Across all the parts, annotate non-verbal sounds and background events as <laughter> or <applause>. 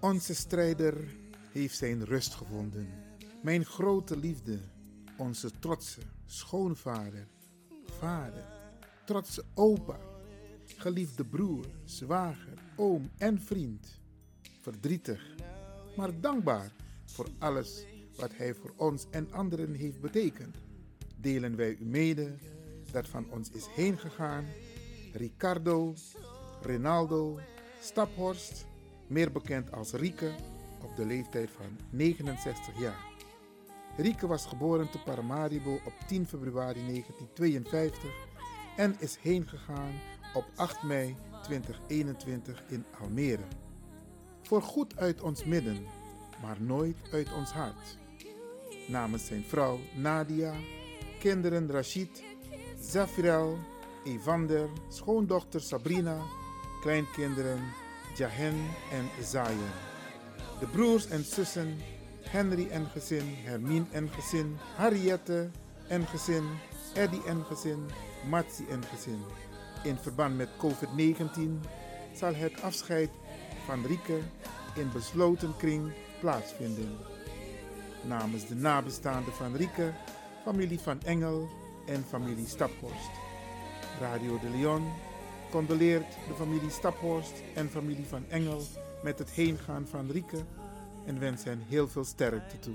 Onze strijder heeft zijn rust gevonden. Mijn grote liefde, onze trotse schoonvader, vader, trotse opa, geliefde broer, zwager, oom en vriend. Verdrietig, maar dankbaar voor alles wat hij voor ons en anderen heeft betekend. Delen wij u mede dat van ons is heen gegaan Ricardo, Rinaldo, Staphorst, meer bekend als Rieke, op de leeftijd van 69 jaar. Rieke was geboren te Paramaribo op 10 februari 1952 en is heen gegaan op 8 mei 2021 in Almere. Voor goed uit ons midden, maar nooit uit ons hart. Namens zijn vrouw Nadia, kinderen Rashid, Zafirel, Evander, schoondochter Sabrina, kleinkinderen Jahen en Zayen. De broers en zussen Henry en gezin, Hermine en gezin, Harriette en gezin, Eddie en gezin, Matsi en gezin. In verband met COVID-19 zal het afscheid van Rieke in besloten kring plaatsvinden. Namens de nabestaanden van Rieke, familie van Engel en familie Staphorst. Radio de Leon condoleert de familie Staphorst en familie van Engel met het heengaan van Rieke en wens hen heel veel sterkte toe.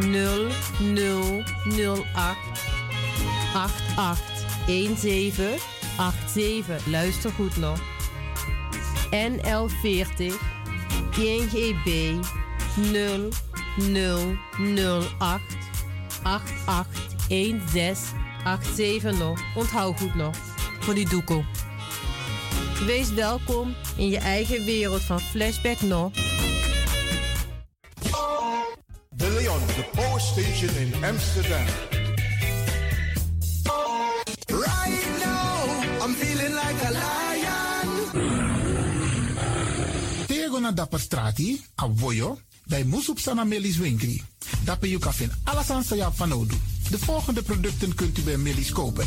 0008 881787. Luister goed nog. NL40 INGB 0008 881687 nog. Onthoud goed nog. Voor die doekoe. Wees welkom in je eigen wereld van Flashback nog. Leon, the Power Station in Amsterdam. Right now, I'm feeling like a lion. Tego na dapper strati, a voyo, bij Moesop Sana Melis Winkri. Dapper you kan alles aan van Odu. De volgende producten kunt u bij Melis kopen.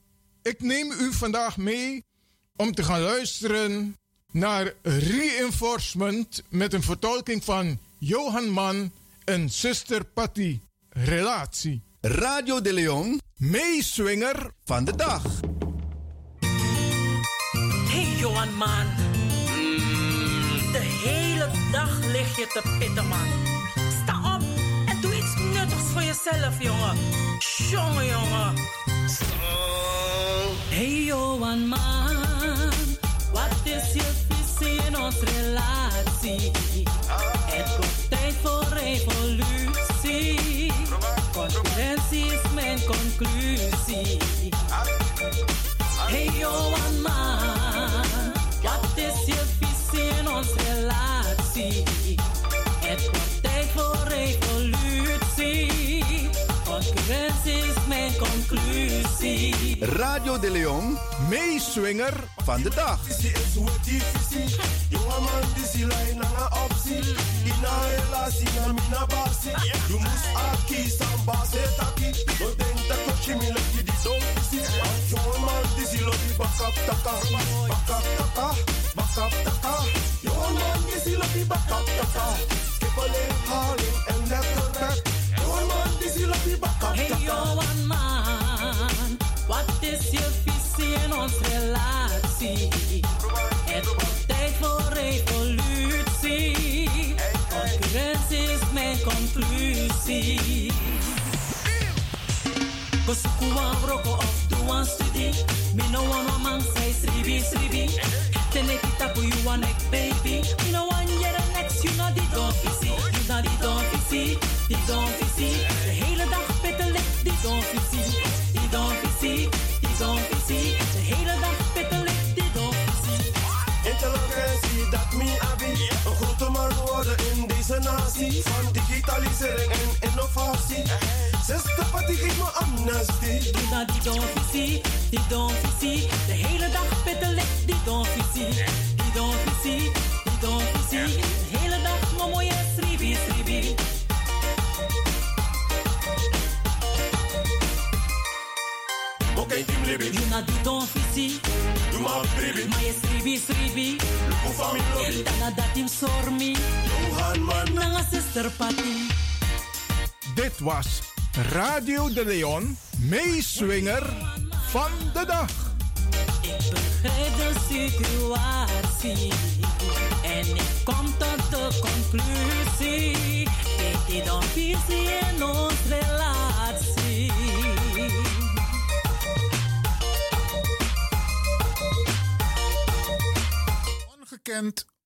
Ik neem u vandaag mee om te gaan luisteren naar Reinforcement met een vertolking van Johan Mann en Sister Patty. Relatie. Radio de Leon, meeswinger van de dag. Hey Johan man, de hele dag lig je te pitten man. Sta op en doe iets nuttigs voor jezelf jongen. Jongen jongen. Hey man, wat is je visie in ons relatie? Het komt tijd voor revolutie. Hey man, wat is ons relatie? Het wordt tijd voor revolutie. Radio de Leon, meeswinger van de dag. Don't see. Jongen man, wat is je visie in ons relatie? Het wordt tijd voor revolutie. Concurrentie is mijn conclusie. Kosuku wan broko of do one studie. Me no one no man say sribi sribi. Tene kita pu you one neck baby. Me no year the next you know the don't. You know the don't. The don't natie. Van digitalisering en innovatie. Zesde party geeft me amnesty. Doe naar die don't fisi. Die don't fisi. De hele dag pittelen die don't fisi. Die don't fisi. Die don't Libi. You na di don fisi. Doe maar bribi. Ma je sribi sribi. Luku van mijn lobby. Dana dat im sormi. Johan man. Nanga sister party. Dit was Radio de Leon, meeswinger van de dag. Ik begrijp de situatie. En ik kom tot de conclusie. Kijk die dan visie in ons relatie.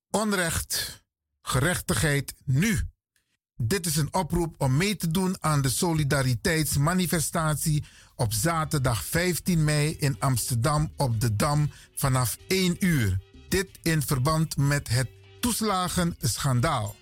Onrecht, gerechtigheid nu. Dit is een oproep om mee te doen aan de solidariteitsmanifestatie op zaterdag 15 mei in Amsterdam op de Dam vanaf 1 uur. Dit in verband met het toeslagenschandaal.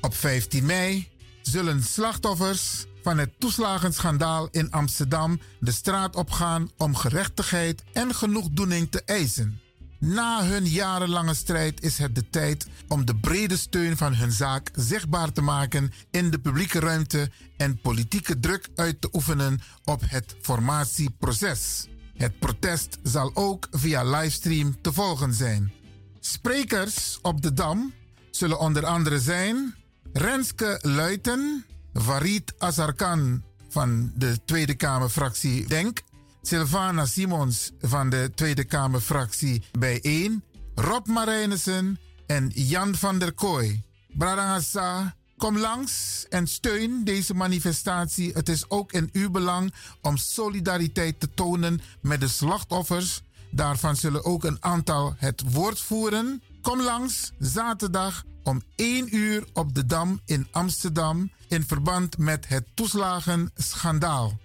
Op 15 mei zullen slachtoffers van het toeslagenschandaal in Amsterdam de straat opgaan om gerechtigheid en genoegdoening te eisen. Na hun jarenlange strijd is het de tijd om de brede steun van hun zaak zichtbaar te maken in de publieke ruimte en politieke druk uit te oefenen op het formatieproces. Het protest zal ook via livestream te volgen zijn. Sprekers op de Dam zullen onder andere zijn Renske Luiten, Farid Azarkan van de Tweede Kamerfractie Denk, Sylvana Simons van de Tweede Kamerfractie Bijeen, Rob Marijnissen en Jan van der Kooi. Bradangasa, kom langs en steun deze manifestatie. Het is ook in uw belang om solidariteit te tonen met de slachtoffers. Daarvan zullen ook een aantal het woord voeren. Kom langs zaterdag om 1 uur op de Dam in Amsterdam in verband met het toeslagenschandaal.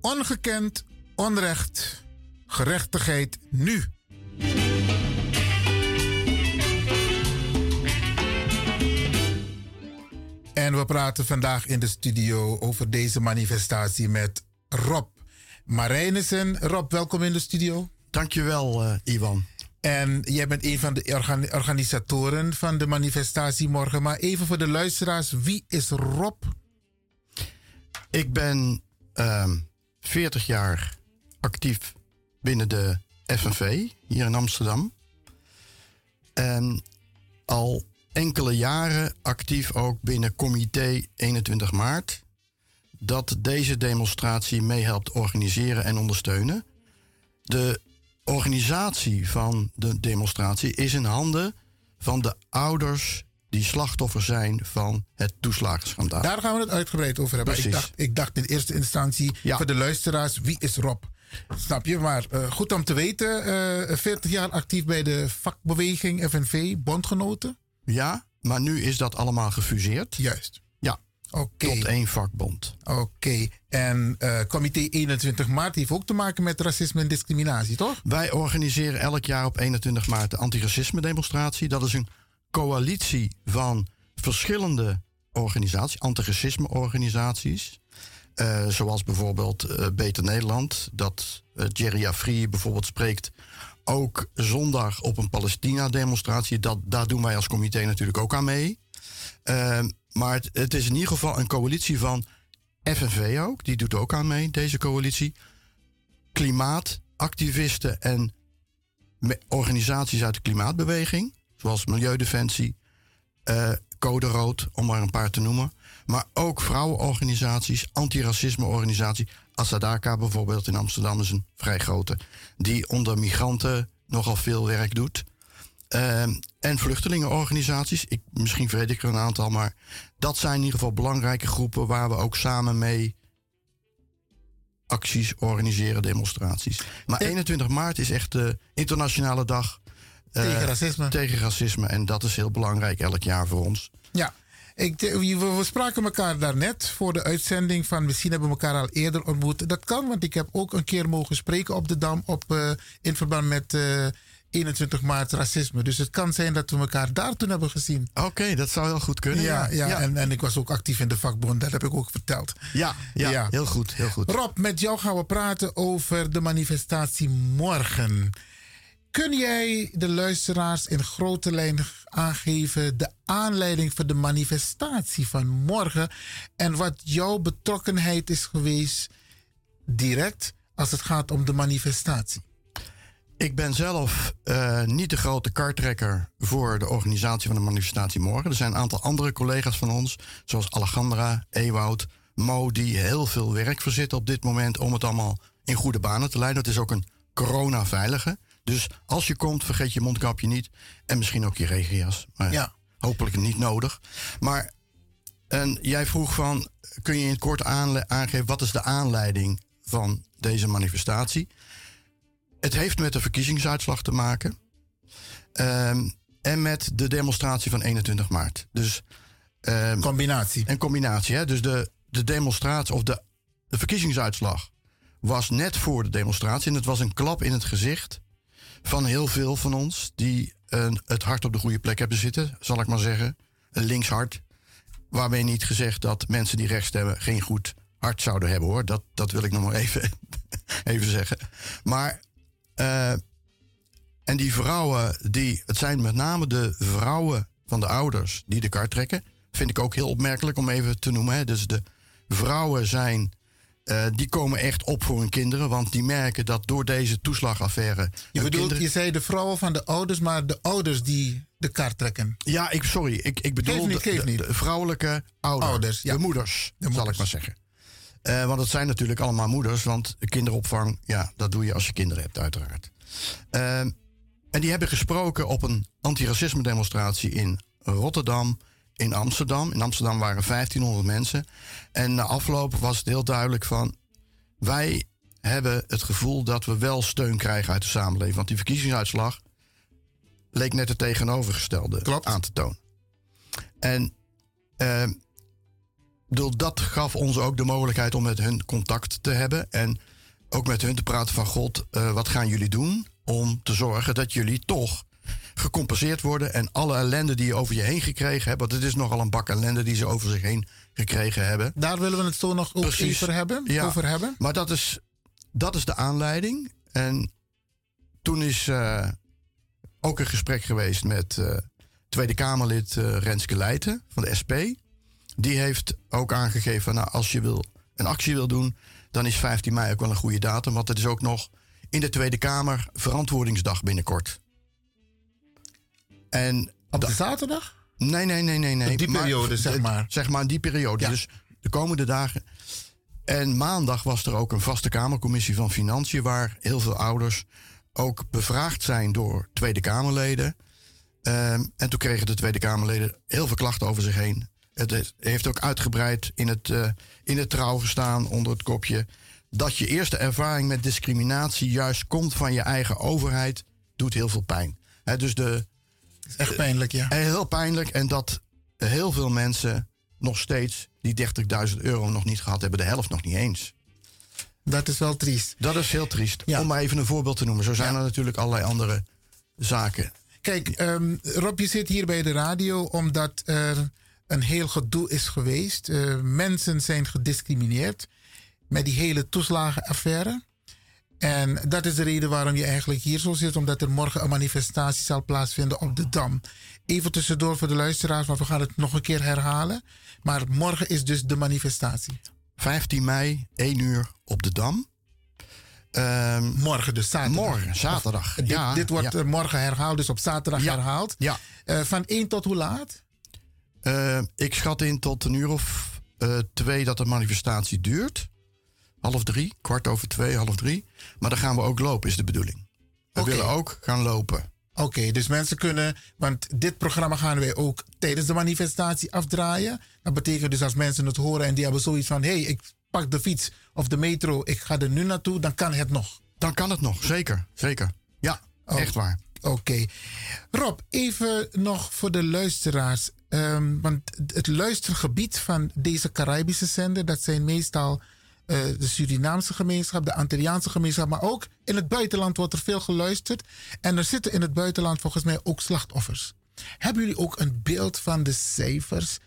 Ongekend, onrecht, gerechtigheid nu. En we praten vandaag in de studio over deze manifestatie met Rob Marijnissen. Rob, welkom in de studio. Dankjewel, uh, Iwan. En jij bent een van de organ organisatoren van de manifestatie morgen. Maar even voor de luisteraars, wie is Rob? Ik ben uh, 40 jaar actief binnen de FNV hier in Amsterdam. En al enkele jaren actief ook binnen Comité 21 maart. Dat deze demonstratie meehelpt organiseren en ondersteunen. De organisatie van de demonstratie is in handen van de ouders die slachtoffer zijn van het toeslagenschandaal. Daar gaan we het uitgebreid over hebben. Ik dacht, ik dacht in eerste instantie ja. voor de luisteraars, wie is Rob? Snap je? Maar uh, goed om te weten, uh, 40 jaar actief bij de vakbeweging FNV, bondgenoten. Ja, maar nu is dat allemaal gefuseerd. Juist. Ja. Okay. Tot één vakbond. Oké. Okay. En uh, Comité 21 maart heeft ook te maken met racisme en discriminatie, toch? Wij organiseren elk jaar op 21 maart de antiracisme demonstratie. Dat is een coalitie van verschillende organisaties, antiracisme organisaties. Uh, zoals bijvoorbeeld uh, Beter Nederland, dat uh, Jerry Afri bijvoorbeeld spreekt. Ook zondag op een Palestina-demonstratie. Dat, daar doen wij als comité natuurlijk ook aan mee. maar het, het, is in ieder geval een coalitie van FNV ook. Die doet ook aan mee, deze coalitie. Klimaatactivisten en organisaties uit de klimaatbeweging. Zoals Milieudefensie, Code Rood, om maar een paar te noemen. Maar ook vrouwenorganisaties, antiracismeorganisatie. Asadaka bijvoorbeeld in Amsterdam is een vrij grote. Die onder migranten nogal veel werk doet. Ehm, en vluchtelingenorganisaties. Ik, misschien vergeet ik er een aantal, maar dat zijn in ieder geval belangrijke groepen waar we ook samen mee acties organiseren, demonstraties. Maar 21 maart is echt de internationale dag eh, Tegen racisme. Tegen racisme. En dat is heel belangrijk elk jaar voor ons. Ja. Ik, we, spraken elkaar daarnet voor de uitzending van misschien hebben we elkaar al eerder ontmoet. Dat kan, want ik heb ook een keer mogen spreken op de Dam op, uh, in verband met uh, 21 maart racisme. Dus het kan zijn dat we elkaar daar toen hebben gezien. Oké, okay, dat zou heel goed kunnen. Ja, ja, ja. En, en, ik was ook actief in de vakbond, dat heb ik ook verteld. Ja, ja, ja, heel goed, heel goed. Rob, met jou gaan we praten over de manifestatie morgen. Kun jij de luisteraars in grote lijnen aangeven de aanleiding voor de manifestatie van morgen en wat jouw betrokkenheid is geweest direct als het gaat om de manifestatie? Ik ben zelf uh, niet de grote kartrekker voor de organisatie van de manifestatie morgen. Er zijn een aantal andere collega's van ons, zoals Alejandra, Ewoud, Mo, die heel veel werk verzitten op dit moment om het allemaal in goede banen te leiden. Het is ook een corona-veilige. Dus als je komt, vergeet je mondkapje niet. En misschien ook je regenjas. Maar ja. hopelijk niet nodig. Maar en jij vroeg van, kun je in het kort aangeven... wat is de aanleiding van deze manifestatie? Het heeft met de verkiezingsuitslag te maken. Um, en met de demonstratie van 21 maart. Dus, um, combinatie. Een combinatie, hè? Dus de, de demonstratie of de, de verkiezingsuitslag was net voor de demonstratie. En het was een klap in het gezicht van heel veel van ons die het hart op de goede plek hebben zitten, zal ik maar zeggen. Een linkshart. Waarmee niet gezegd dat mensen die rechts stemmen geen goed hart zouden hebben hoor. Dat, dat wil ik nog maar even, <laughs> even zeggen. Maar, uh, en die vrouwen, die, het zijn met name de vrouwen van de ouders die de kar trekken. Vind ik ook heel opmerkelijk om even te noemen. Hè. Dus de vrouwen zijn uh, die komen echt op voor hun kinderen, want die merken dat door deze toeslagaffaire. Je bedoelt, kinderen... je zei de vrouwen van de ouders, maar de ouders die de kaart trekken. Ja, ik, sorry, ik, ik bedoel niet, de, de, de, vrouwelijke ouders, ouders ja. de, moeders, de moeders, zal ik maar zeggen. Uh, want het zijn natuurlijk allemaal moeders, want kinderopvang, ja, dat doe je als je kinderen hebt, uiteraard. Uh, en die hebben gesproken op een antiracisme demonstratie in Rotterdam in Amsterdam. In Amsterdam waren 1500 mensen. En na afloop was het heel duidelijk van... wij hebben het gevoel dat we wel steun krijgen uit de samenleving. Want die verkiezingsuitslag leek net het tegenovergestelde Klopt. aan te tonen. En uh, dat gaf ons ook de mogelijkheid om met hun contact te hebben. En ook met hun te praten van... God, uh, wat gaan jullie doen om te zorgen dat jullie toch gecompenseerd worden. En alle ellende die je over je heen gekregen hebt. Want het is nogal een bak ellende die ze over zich heen gekregen hebben. Daar willen we het zo nog over hebben. Ja, over hebben. Maar dat is, dat is de aanleiding. En toen is uh, ook een gesprek geweest met uh, Tweede Kamerlid uh, Renske Leijten van de SP. Die heeft ook aangegeven, nou, als je wil, een actie wil doen, dan is 15 mei ook wel een goede datum. Want het is ook nog in de Tweede Kamer verantwoordingsdag binnenkort. En Op de zaterdag? Nee, nee, nee, nee. nee. die periode, maar, zeg maar. Zeg maar, die periode. Ja. Dus de komende dagen. En maandag was er ook een vaste Kamercommissie van Financiën... waar heel veel ouders ook bevraagd zijn door Tweede Kamerleden. Um, en toen kregen de Tweede Kamerleden heel veel klachten over zich heen. Het heeft ook uitgebreid in het, uh, in het trouw gestaan onder het kopje... dat je eerste ervaring met discriminatie juist komt van je eigen overheid... doet heel veel pijn. He, dus de, Echt pijnlijk, ja. En heel pijnlijk. En dat heel veel mensen nog steeds die 30.000 euro nog niet gehad hebben. De helft nog niet eens. Dat is wel triest. Dat is heel triest. Ja. Om maar even een voorbeeld te noemen. Zo zijn ja. er natuurlijk allerlei andere zaken. Kijk, um, Rob, je zit hier bij de radio omdat er een heel gedoe is geweest. Uh, mensen zijn gediscrimineerd met die hele toeslagenaffaire. En dat is de reden waarom je eigenlijk hier zo zit, omdat er morgen een manifestatie zal plaatsvinden op de Dam. Even tussendoor voor de luisteraars, maar we gaan het nog een keer herhalen. Maar morgen is dus de manifestatie. 15 mei, 1 uur op de Dam. Um, morgen, dus zaterdag. Morgen, zaterdag. Of, ja, dit, dit wordt ja. morgen herhaald, dus op zaterdag ja, herhaald. Ja. Uh, van 1 tot hoe laat? Uh, ik schat in tot een uur of twee dat de manifestatie duurt half drie, kwart over twee, half drie. Maar dan gaan we ook lopen, is de bedoeling. We willen ook gaan lopen. Oké, dus mensen kunnen, want dit programma gaan wij ook tijdens de manifestatie afdraaien. Dat betekent dus als mensen het horen en die hebben zoiets van: hé, hey, ik pak de fiets of de metro, ik ga er nu naartoe, dan kan het nog. Dan kan het nog, zeker. Zeker. Ja, echt waar. Oké. Rob, even nog voor de luisteraars. ehm, want het luistergebied van deze Caribische zender, dat zijn meestal eh, de Surinaamse gemeenschap, de Antilliaanse gemeenschap, maar ook in het buitenland wordt er veel geluisterd. En er zitten in het buitenland volgens mij ook slachtoffers. Hebben jullie ook een beeld van de cijfers?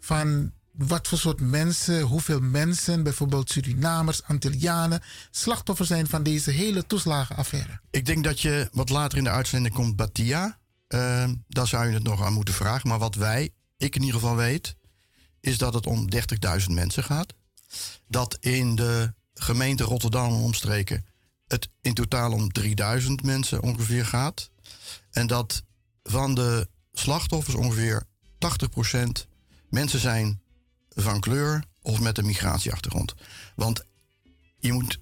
Van wat voor soort mensen, hoeveel mensen, bijvoorbeeld Surinamers, Antillianen, slachtoffer zijn van deze hele toeslagenaffaire? Ik denk dat je wat later in de uitzending komt Batia. Uh, daar zou je het nog aan moeten vragen. Maar wat wij, ik in ieder geval weet, is dat het om 30.000 mensen gaat. Dat in de gemeente Rotterdam en omstreken het in totaal om 3000 mensen ongeveer gaat. En dat van de slachtoffers ongeveer 80% mensen zijn van kleur of met een migratieachtergrond. Want je moet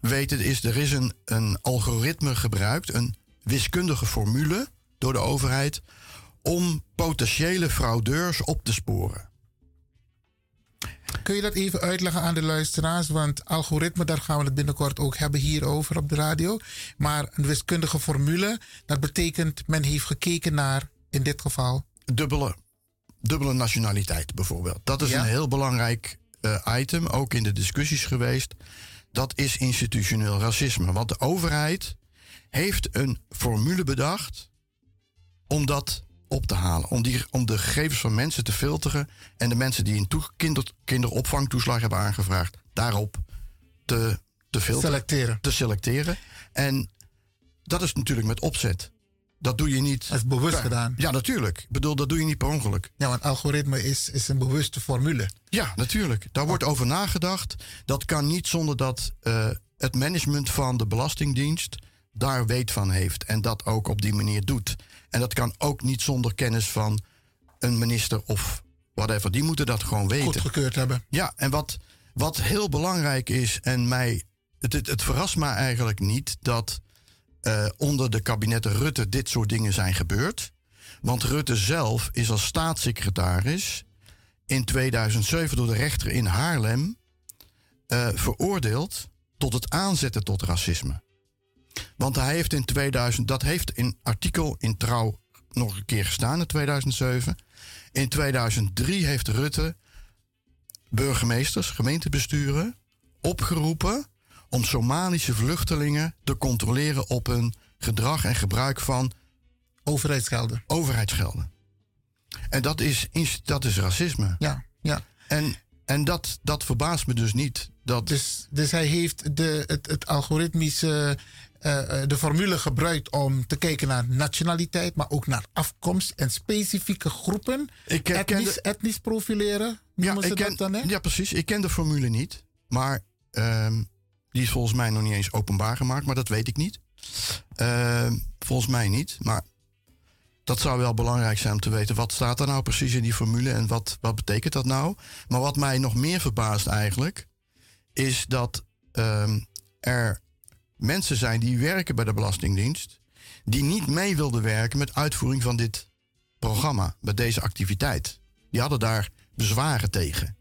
weten, is, er is een, een algoritme gebruikt, een wiskundige formule door de overheid om potentiële fraudeurs op te sporen. Kun je dat even uitleggen aan de luisteraars? Want algoritme, daar gaan we het binnenkort ook hebben hierover op de radio. Maar een wiskundige formule, dat betekent men heeft gekeken naar, in dit geval... Dubbele, dubbele nationaliteit bijvoorbeeld. Dat is Ja. een heel belangrijk eh, item, ook in de discussies geweest. Dat is institutioneel racisme. Want de overheid heeft een formule bedacht om dat op te halen. Om, die, om de gegevens van mensen te filteren. En de mensen die een kinder, kinderopvangtoeslag hebben aangevraagd, daarop te, te filteren. Selecteren. Te selecteren. En dat is natuurlijk met opzet. Dat doe je niet. Dat is bewust per- gedaan. Ja, natuurlijk. Ik bedoel, dat doe je niet per ongeluk. Ja, want algoritme is, is een bewuste formule. Ja, natuurlijk. Daar wordt over nagedacht. Dat kan niet zonder dat eh, het management van de Belastingdienst daar weet van heeft. En dat ook op die manier doet. En dat kan ook niet zonder kennis van een minister of whatever. Die moeten dat gewoon weten. Goedgekeurd hebben. Ja, en wat, wat heel belangrijk is, en mij, het, het, het verrast me eigenlijk niet dat eh, onder de kabinetten Rutte dit soort dingen zijn gebeurd. Want Rutte zelf is als staatssecretaris in 2007 door de rechter in Haarlem eh, veroordeeld tot het aanzetten tot racisme. Want hij heeft in 2000, dat heeft in artikel in Trouw nog een keer gestaan in 2007. In 2003 heeft Rutte burgemeesters, gemeentebesturen opgeroepen om Somalische vluchtelingen te controleren op hun gedrag en gebruik van overheidsgelden. overheidsgelden. En dat is, dat is racisme. Ja, ja. En, en dat, dat verbaast me dus niet. Dat, Dus, dus hij heeft de, het, het algoritmische, de formule gebruikt om te kijken naar nationaliteit, maar ook naar afkomst en specifieke groepen. Ik ken- ken etnisch, de- etnisch profileren, ze ik ken, dat dan, hè? ja, precies. Ik ken de formule niet. Maar ehm, die is volgens mij nog niet eens openbaar gemaakt. Maar dat weet ik niet. Ehm, volgens mij niet. Maar dat zou wel belangrijk zijn om te weten. Wat staat er nou precies in die formule en wat, wat betekent dat nou? Maar wat mij nog meer verbaast eigenlijk... is dat ehm, er mensen zijn die werken bij de Belastingdienst... die niet mee wilden werken met uitvoering van dit programma, met deze activiteit. Die hadden daar bezwaren tegen.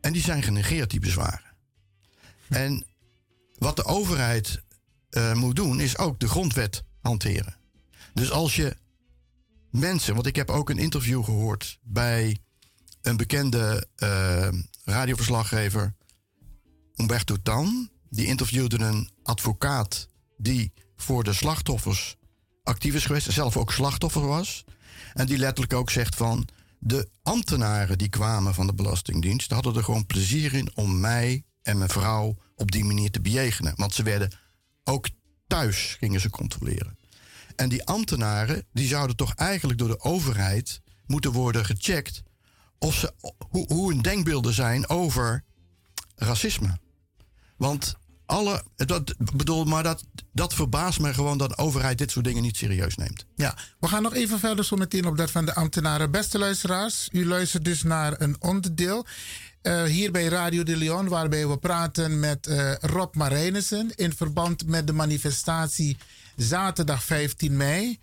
En die zijn genegeerd, die bezwaren. En wat de overheid eh, moet doen, is ook de grondwet hanteren. Dus als je mensen, want ik heb ook een interview gehoord bij een bekende eh, radioverslaggever, Umberto Tan. Die interviewde een advocaat die voor de slachtoffers actief is geweest, zelf ook slachtoffer was. En die letterlijk ook zegt van de ambtenaren die kwamen van de Belastingdienst hadden er gewoon plezier in om mij en mijn vrouw op die manier te bejegenen. Want ze werden ook thuis gingen ze controleren. En die ambtenaren die zouden toch eigenlijk door de overheid moeten worden gecheckt of ze, hoe, hoe hun denkbeelden zijn over racisme. Want alle, dat, bedoel, maar dat, dat verbaast me gewoon dat de overheid dit soort dingen niet serieus neemt. Ja, we gaan nog even verder zo meteen op dat van de ambtenaren. Beste luisteraars, u luistert dus naar een onderdeel. eh, hier bij Radio de Leon, waarbij we praten met eh, Rob Marijnissen in verband met de manifestatie zaterdag 15 mei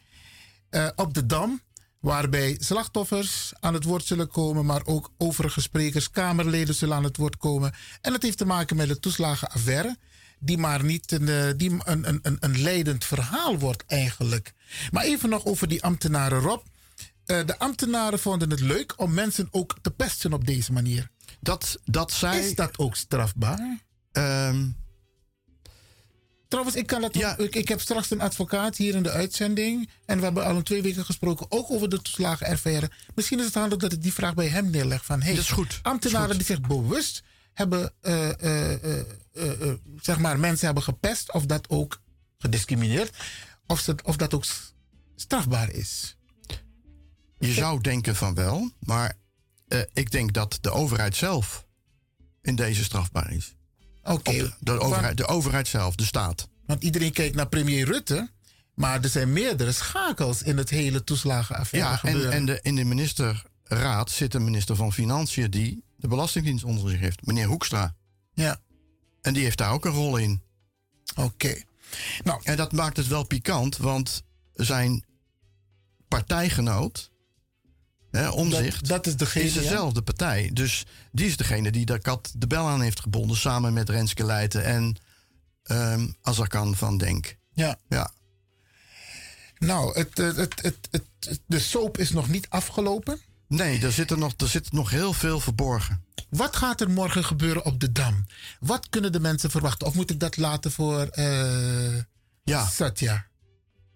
eh, op de Dam. Waarbij slachtoffers aan het woord zullen komen, maar ook overige sprekers, Kamerleden zullen aan het woord komen. En dat heeft te maken met de toeslagenaffaire, die maar niet een, eh, die een, een, een, een leidend verhaal wordt eigenlijk. Maar even nog over die ambtenaren, Rob. Eh, de ambtenaren vonden het leuk om mensen ook te pesten op deze manier. Dat, dat zij... Is dat ook strafbaar? Ehm, Trouwens, ik, kan dat ook- ik, ik heb straks een advocaat hier in de uitzending. En we hebben al een twee weken gesproken, ook over de toeslagenaffaire. Misschien is het handig dat ik die vraag bij hem neerleg. Van, hey, Dat is goed. Ambtenaren die zich bewust hebben, eh, eh, eh, zeg maar, mensen hebben gepest. Of dat ook gediscrimineerd. Of, ze, of dat ook strafbaar is. Je zou denken van wel, maar eh, ik denk dat de overheid zelf in deze strafbaar is. Oké. De, de overheid, de overheid zelf, de staat. Want iedereen kijkt naar premier Rutte. Maar er zijn meerdere schakels in het hele toeslagenaffaire Ja, en, gebeuren. en de, in de ministerraad zit een minister van Financiën die de Belastingdienst onder zich heeft, meneer Hoekstra. Ja. En die heeft daar ook een rol in. Oké. Nou. En dat maakt het wel pikant, want zijn partijgenoot, hè, Omzicht, Dat- dat is degene, is ja. dezelfde partij. Dus die is degene die de kat de bel aan heeft gebonden, samen met Renske Leijten en ehm Azarkan van Denk. Ja. Ja. Nou, het, het, het, het, het- de soap is nog niet afgelopen. Nee, er zit, er, nog, er zit nog heel veel verborgen. Wat gaat er morgen gebeuren op de Dam? Wat kunnen de mensen verwachten? Of moet ik dat laten voor eh ja. Satya?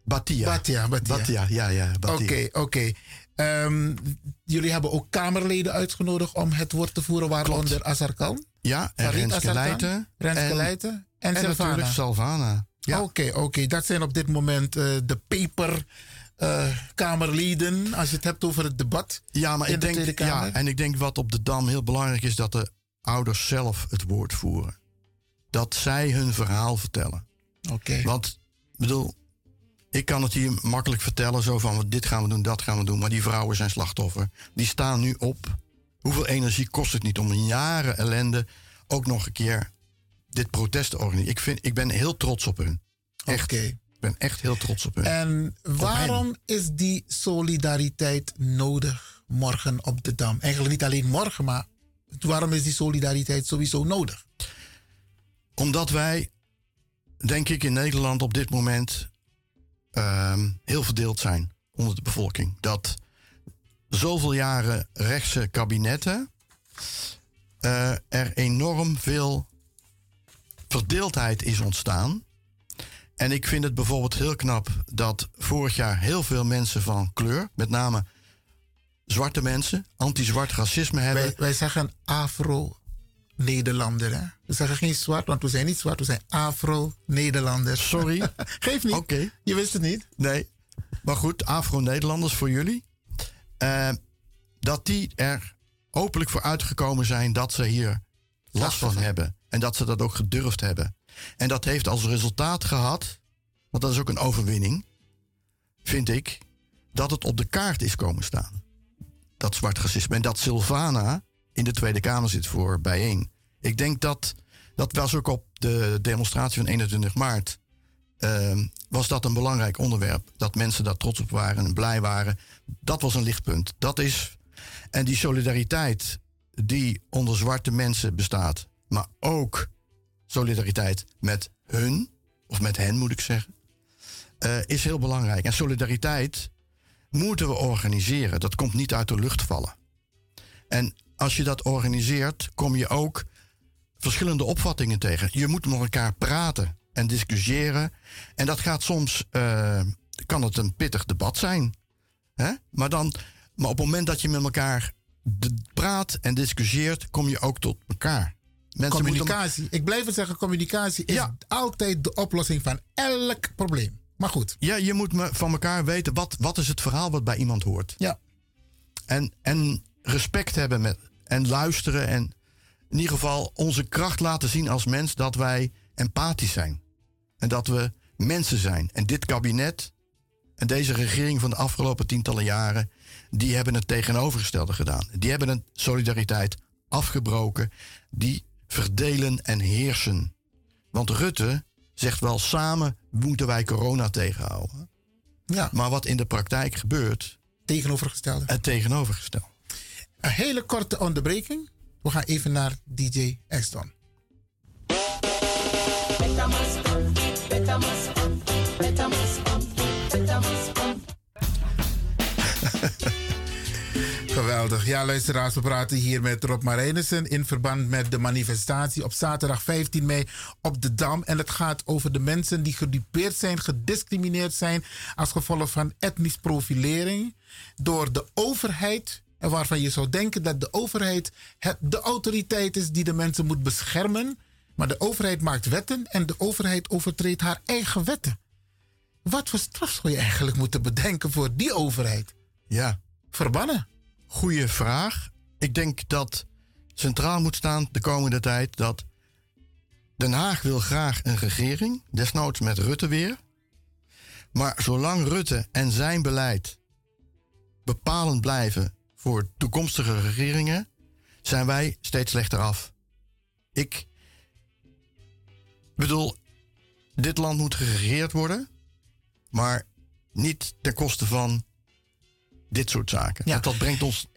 Batia. Batia, Batia. Batia, ja, ja. Oké, oké. Ehm, jullie hebben ook Kamerleden uitgenodigd om het woord te voeren, waaronder Azarkan. Ja, en Renske Leijten. Renske en- Leijten en, en Silvana. natuurlijk Salvana. Ja. Oké, oké. Dat zijn op dit moment eh, de paper eh, Kamerleden, als je het hebt over het debat. Ja, maar in ik de denk, Tweede Kamer. ja, en ik denk wat op de Dam heel belangrijk is, dat de ouders zelf het woord voeren. Dat zij hun verhaal vertellen. Oké. Want, ik bedoel, ik kan het hier makkelijk vertellen, zo van dit gaan we doen, dat gaan we doen. Maar die vrouwen zijn slachtoffer. Die staan nu op. Hoeveel energie kost het niet om in jaren ellende ook nog een keer dit protest te organiseren? Ik, vind, ik ben heel trots op hun. Echt. Ben echt heel trots op hun. En waarom is die solidariteit nodig morgen op de Dam? Eigenlijk niet alleen morgen, maar waarom is die solidariteit sowieso nodig? Omdat wij, denk ik, in Nederland op dit moment ehm, heel verdeeld zijn onder de bevolking. Dat zoveel jaren rechtse kabinetten eh, er enorm veel verdeeldheid is ontstaan. En ik vind het bijvoorbeeld heel knap dat vorig jaar heel veel mensen van kleur, met name zwarte mensen, anti-zwart racisme hebben. Wij, wij zeggen Afro-Nederlander. Hè? We zeggen geen zwart, want we zijn niet zwart, we zijn Afro-Nederlanders. Sorry. <laughs> Geef niet. Oké. Je wist het niet. Nee. Maar goed, Afro-Nederlanders voor jullie. Eh, dat die er openlijk voor uitgekomen zijn dat ze hier last van hebben. En dat ze dat ook gedurfd hebben. En dat heeft als resultaat gehad, want dat is ook een overwinning, vind ik, dat het op de kaart is komen staan. Dat zwart racisme. En dat Silvana in de Tweede Kamer zit voor bijeen. Ik denk dat, dat was ook op de demonstratie van 21 maart, ehm, was dat een belangrijk onderwerp. Dat mensen daar trots op waren en blij waren. Dat was een lichtpunt. Dat is, en die solidariteit die onder zwarte mensen bestaat, maar ook solidariteit met hun, of met hen moet ik zeggen, eh, is heel belangrijk. En solidariteit moeten we organiseren. Dat komt niet uit de lucht vallen. En als je dat organiseert, kom je ook verschillende opvattingen tegen. Je moet met elkaar praten en discussiëren. En dat gaat soms, eh, kan het een pittig debat zijn. Hè? Maar, dan, maar op het moment dat je met elkaar praat en discussieert, kom je ook tot elkaar. Mensen communicatie. Ik blijf het zeggen, communicatie is altijd de oplossing van elk probleem. Maar goed. Ja, je moet me van elkaar weten wat, wat is het verhaal wat bij iemand hoort. Ja. En, en respect hebben met, en luisteren en in ieder geval onze kracht laten zien als mens dat wij empathisch zijn. En dat we mensen zijn. En dit kabinet en deze regering van de afgelopen tientallen jaren, die hebben het tegenovergestelde gedaan. Die hebben een solidariteit afgebroken die verdelen en heersen. Want Rutte zegt wel samen moeten wij corona tegenhouden. Ja. Maar wat in de praktijk gebeurt. Tegenovergestelde. Het tegenovergestelde. Een hele korte onderbreking. We gaan even naar DJ Eston. Geweldig. Ja, luisteraars, we praten hier met Rob Marijnissen in verband met de manifestatie op zaterdag 15 mei op de Dam. En het gaat over de mensen die gedupeerd zijn, gediscrimineerd zijn als gevolg van etnisch profilering door de overheid. En waarvan je zou denken dat de overheid het, de autoriteit is die de mensen moet beschermen. Maar de overheid maakt wetten en de overheid overtreedt haar eigen wetten. Wat voor straf zou je eigenlijk moeten bedenken voor die overheid? Ja. Verbannen. Goeie vraag. Ik denk dat centraal moet staan de komende tijd dat Den Haag wil graag een regering, desnoods met Rutte weer. Maar zolang Rutte en zijn beleid bepalend blijven voor toekomstige regeringen, zijn wij steeds slechter af. Ik bedoel, dit land moet geregeerd worden, maar niet ten koste van dit soort zaken. Ja. Dat brengt ons.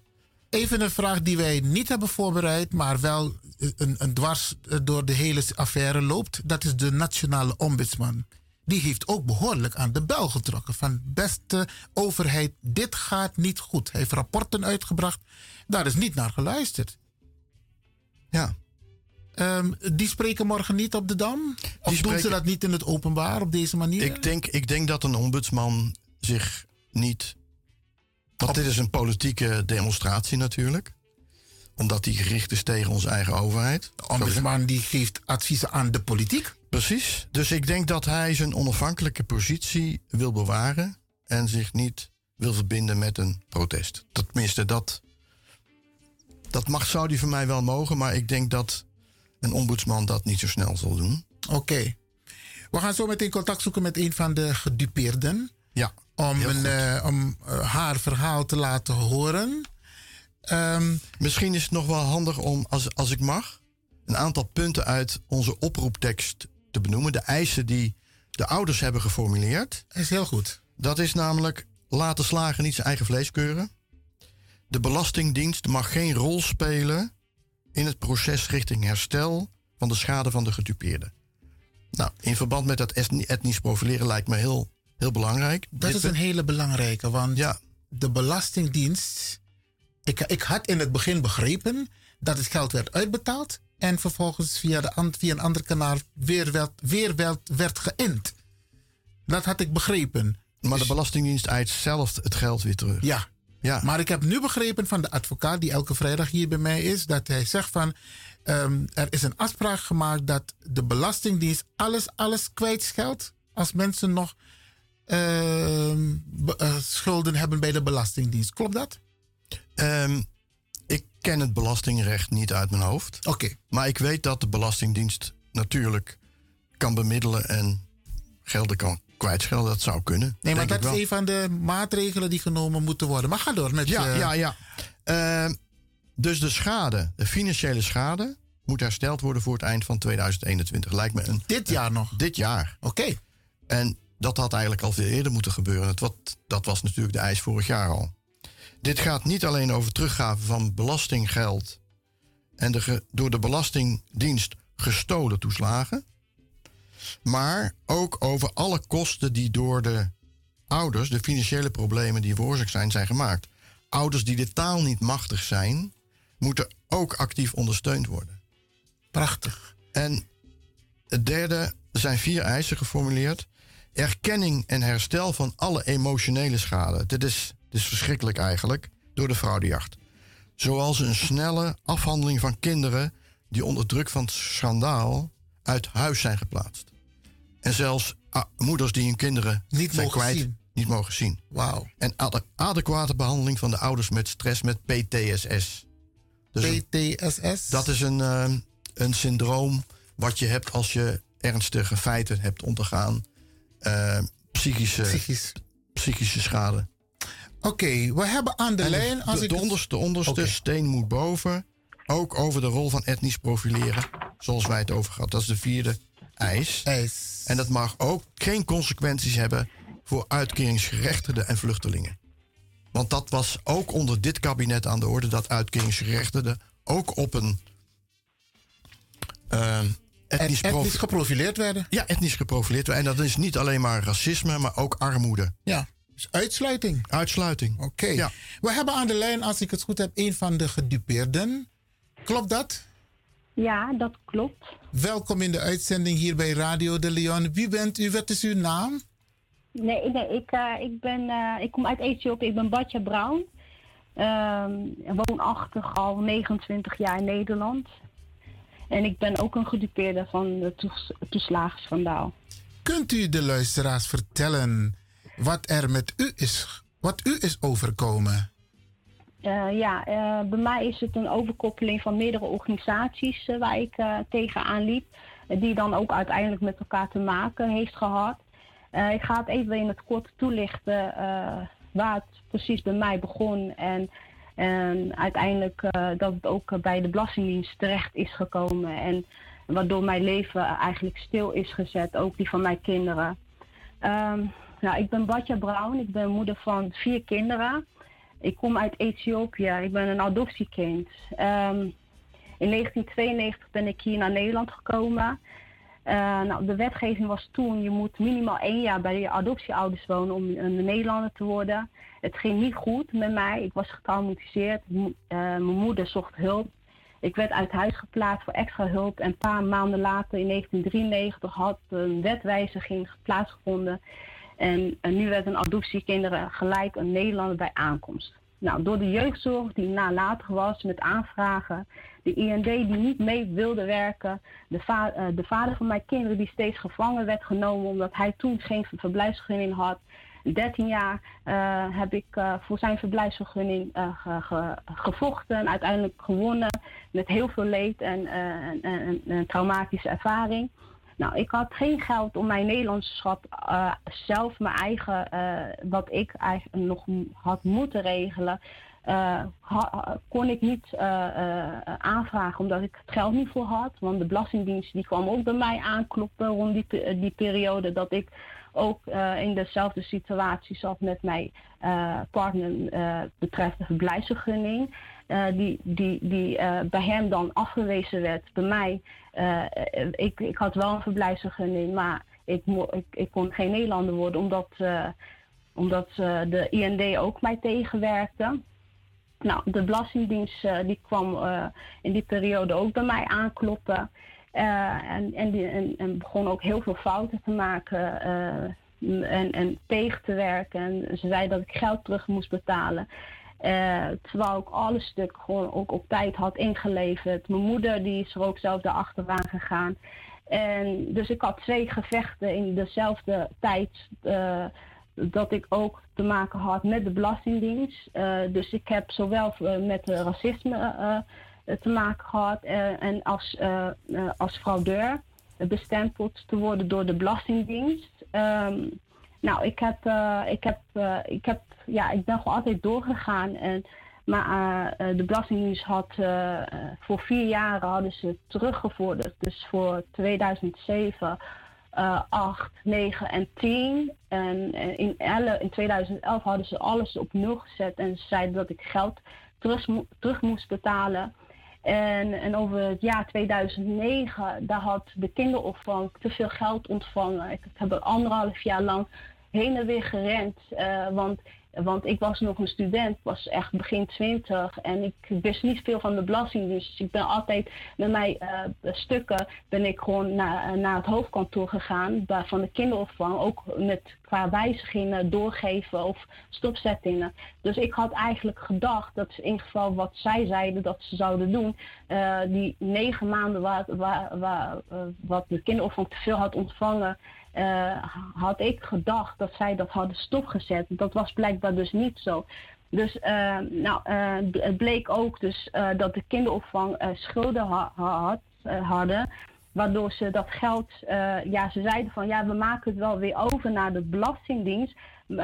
Even een vraag die wij niet hebben voorbereid, maar wel een, een dwars door de hele affaire loopt. Dat is de nationale ombudsman. Die heeft ook behoorlijk aan de bel getrokken. Van beste overheid, dit gaat niet goed. Hij heeft rapporten uitgebracht. Daar is niet naar geluisterd. Ja. Ehm, die spreken morgen niet op de Dam? Of doen ze dat niet in het openbaar op deze manier? Ik denk, ik denk dat een ombudsman zich niet. Want dit is een politieke demonstratie natuurlijk. Omdat die gericht is tegen onze eigen overheid. De ombudsman die geeft adviezen aan de politiek. Precies. Dus ik denk dat hij zijn onafhankelijke positie wil bewaren. En zich niet wil verbinden met een protest. Tenminste, dat, dat mag, zou die van mij wel mogen. Maar ik denk dat een ombudsman dat niet zo snel zal doen. Oké. We gaan zo meteen contact zoeken met een van de gedupeerden. Ja. Om, een, eh, om eh, haar verhaal te laten horen. Ehm, Misschien is het nog wel handig om, als, als ik mag, een aantal punten uit onze oproeptekst te benoemen. De eisen die de ouders hebben geformuleerd. is heel goed. Dat is namelijk laten slagen niet zijn eigen vlees keuren. De Belastingdienst mag geen rol spelen in het proces richting herstel van de schade van de gedupeerde. Nou, in verband met dat etni- etnisch profileren lijkt me heel, heel belangrijk. dat Dit is een hele belangrijke, want Ja. de Belastingdienst. Ik, ik had in het begin begrepen dat het geld werd uitbetaald en vervolgens via, de, via een ander kanaal weer, werd, weer werd, werd geïnd. Dat had ik begrepen. Maar de Belastingdienst eist zelf het geld weer terug. Ja. Ja. Maar ik heb nu begrepen van de advocaat die elke vrijdag hier bij mij is, dat hij zegt van ehm, er is een afspraak gemaakt dat de Belastingdienst alles, alles kwijtscheldt als mensen nog schulden hebben bij de Belastingdienst. Klopt dat? Ehm, ik ken het belastingrecht niet uit mijn hoofd. Oké. Maar ik weet dat de Belastingdienst natuurlijk kan bemiddelen en gelden kan kwijtschelden. Dat zou kunnen. Nee, maar dat is een van de maatregelen die genomen moeten worden. Maar ga door met Ja, je... ja, ja. Ehm, dus de schade, de financiële schade, moet hersteld worden voor het eind van 2021. Lijkt me een. Dit jaar nog? Dit jaar. Oké. En dat had eigenlijk al veel eerder moeten gebeuren. Wat, dat was natuurlijk de eis vorig jaar al. Dit gaat niet alleen over teruggave van belastinggeld en de ge- door de Belastingdienst gestolen toeslagen, maar ook over alle kosten die door de ouders, de financiële problemen die veroorzaakt zijn, zijn gemaakt. Ouders die de taal niet machtig zijn, moeten ook actief ondersteund worden. Prachtig. En het derde, er zijn vier eisen geformuleerd. Erkenning en herstel van alle emotionele schade. Dit is, dit is verschrikkelijk eigenlijk, door de fraudejacht. Zoals een snelle afhandeling van kinderen die onder druk van het schandaal uit huis zijn geplaatst. En zelfs ah, moeders die hun kinderen Niet zijn mogen kwijt, zien. niet mogen zien. Wauw. En ade- adequate behandeling van de ouders met stress met PTSS. Dus een- PTSS? dat is een, eh, een syndroom wat je hebt als je ernstige feiten hebt ondergaan. Eh, psychische, Psychisch. psychische schade. Oké, we hebben aan de En lijn... Als de, ik de onderste, de onderste steen moet boven. ook over de rol van etnisch profileren, zoals wij het over gehad. Dat is de vierde eis. eis. En dat mag ook geen consequenties hebben voor uitkeringsgerechtigden en vluchtelingen. Want dat was ook onder dit kabinet aan de orde dat uitkeringsgerechtigden ook op een uh, etnisch, etnisch geprofileerd werden. Ja, etnisch geprofileerd werden. En dat is niet alleen maar racisme, maar ook armoede. Ja, dus uitsluiting. Uitsluiting. Oké. Ja. We hebben aan de lijn, als ik het goed heb, een van de gedupeerden. Klopt dat? Ja, dat klopt. Welkom in de uitzending hier bij Radio de Leon. Wie bent u? Wat is uw naam? Nee, nee ik, uh, ik, ben, uh, ik kom uit Ethiopië. Ik ben Batja Brown. Um, woonachtig al 29 jaar in Nederland. En ik ben ook een gedupeerde van de toes toeslagenschandaal. Kunt u de luisteraars vertellen wat er met u is, wat u is overkomen? Uh, ja, uh, bij mij is het een overkoppeling van meerdere organisaties uh, waar ik tegenaan liep. die dan ook uiteindelijk met elkaar te maken heeft gehad. ik ga het even in het kort toelichten waar het precies bij mij begon. En, en uiteindelijk dat het ook bij de Belastingdienst terecht is gekomen. En waardoor mijn leven eigenlijk stil is gezet, ook die van mijn kinderen. Um, nou, ik ben Batja Brown, ik ben moeder van vier kinderen. Ik kom uit Ethiopië. Ik ben een adoptiekind. Um, in 1992 ben ik hier naar Nederland gekomen. Uh, nou, de wetgeving was toen, je moet minimaal één jaar bij je adoptieouders wonen om een Nederlander te worden. Het ging niet goed met mij. Ik was getraumatiseerd. Uh, mijn moeder zocht hulp. Ik werd uit huis geplaatst voor extra hulp. En een paar maanden later, in 1993, had een wetwijziging plaatsgevonden. En, en nu werd een adoptiekinderen gelijk een Nederlander bij aankomst. Nou, door de jeugdzorg die nalatig was met aanvragen, de IND die niet mee wilde werken, de, uh, de, vader van mijn kinderen die steeds gevangen werd genomen omdat hij toen geen verblijfsvergunning had. 13 jaar uh, heb ik uh, voor zijn verblijfsvergunning ge ge gevochten, uiteindelijk gewonnen met heel veel leed en, en een traumatische ervaring. Nou, ik had geen geld om mijn Nederlandschap uh, zelf, mijn eigen, uh, wat ik eigenlijk nog had moeten regelen, uh, kon ik niet aanvragen omdat ik het geld niet voor had. Want de Belastingdienst die kwam ook bij mij aankloppen rond die, die periode dat ik ook in dezelfde situatie zat met mijn partner betreffende verblijfsvergunning. Uh, die, die, die uh, bij hem dan afgewezen werd. Bij mij, uh, ik, ik had wel een verblijfsvergunning, maar ik, ik, ik kon geen Nederlander worden omdat, omdat de IND ook mij tegenwerkte. Nou, de Belastingdienst die kwam in die periode ook bij mij aankloppen. en, en, die, en, en, begon ook heel veel fouten te maken en, en tegen te werken. En ze zei dat ik geld terug moest betalen. Uh, terwijl ik alle stuk gewoon ook op tijd had ingeleverd. Mijn moeder die is er ook zelf achteraan gegaan. En dus ik had twee gevechten in dezelfde tijd. Uh, dat ik ook te maken had met de Belastingdienst. Uh, dus ik heb zowel met racisme te maken gehad en als, als fraudeur bestempeld te worden door de Belastingdienst. Um, nou, ik heb, ik heb, ik heb ja, ik ben gewoon altijd doorgegaan. En, maar uh, de Belastingdienst had voor vier jaren hadden ze teruggevorderd. Dus voor 2007, uh, 8, 9 en 10. En in, elle, in 2011 hadden ze alles op nul gezet. En ze zeiden dat ik geld terug, terug moest betalen. En, en, over het jaar 2009, daar had de kinderopvang te veel geld ontvangen. Ik heb anderhalf jaar lang heen en weer gerend. Uh, want want ik was nog een student, was echt begin twintig en ik wist niet veel van de belasting. Dus ik ben altijd met mijn uh, stukken ben ik gewoon naar, naar het hoofdkantoor gegaan van de kinderopvang. Ook met qua wijzigingen doorgeven of stopzettingen. Dus ik had eigenlijk gedacht dat in ieder geval wat zij zeiden dat ze zouden doen, uh, die negen maanden wat de kinderopvang te veel had ontvangen, uh, had ik gedacht dat zij dat hadden stopgezet. Dat was blijkbaar dus niet zo. Dus uh, nou, uh, het bleek ook dus, dat de kinderopvang schulden ha had, hadden. Waardoor ze dat geld, ja, ze zeiden van ja, we maken het wel weer over naar de Belastingdienst. Eh,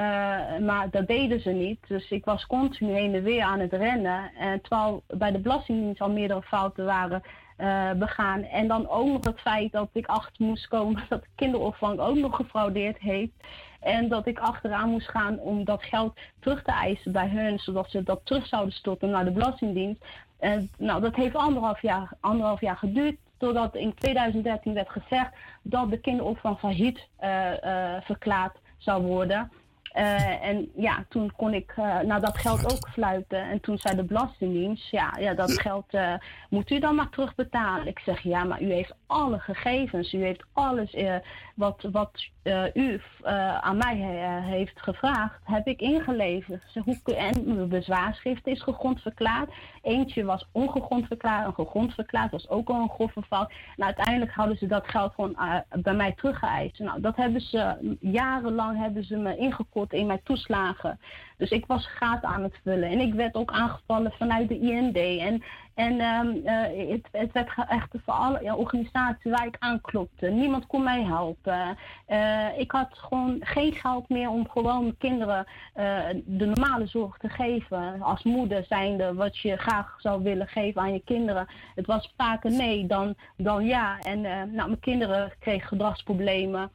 maar dat deden ze niet. Dus ik was continu heen en weer aan het rennen. En terwijl bij de Belastingdienst al meerdere fouten waren eh, begaan. En dan ook nog het feit dat ik achter moest komen <laughs> dat de kinderopvang ook nog gefraudeerd heeft. En dat ik achteraan moest gaan om dat geld terug te eisen bij hun, zodat ze dat terug zouden storten naar de Belastingdienst. En nou, dat heeft anderhalf jaar, anderhalf jaar geduurd. Totdat in 2013 werd gezegd dat de kinderopvang failliet uh, verklaard zou worden. Uh, en ja, toen kon ik uh, dat geld ook fluiten. En toen zei de Belastingdienst, ja, ja dat geld uh, moet u dan maar terugbetalen. Ik zeg, ja, maar u heeft alle gegevens. U heeft alles wat, wat u aan mij heeft gevraagd, heb ik ingeleverd. En mijn bezwaarschrift is gegrond verklaard. Eentje was ongegrond verklaard, een gegrond verklaard was ook al een grove fout. En uiteindelijk hadden ze dat geld gewoon bij mij teruggeëist. Nou, dat hebben ze, jarenlang hebben ze me ingekort in mijn toeslagen. Dus ik was gaten aan het vullen. En ik werd ook aangevallen vanuit de IND. En, en um, uh, het, het, werd echt voor alle ja, organisaties waar ik aanklopte. Niemand kon mij helpen. Uh, ik had gewoon geen geld meer om gewoon kinderen uh, de normale zorg te geven. Als moeder zijnde wat je graag zou willen geven aan je kinderen. Het was vaker nee dan, dan ja. En nou, mijn kinderen kregen gedragsproblemen.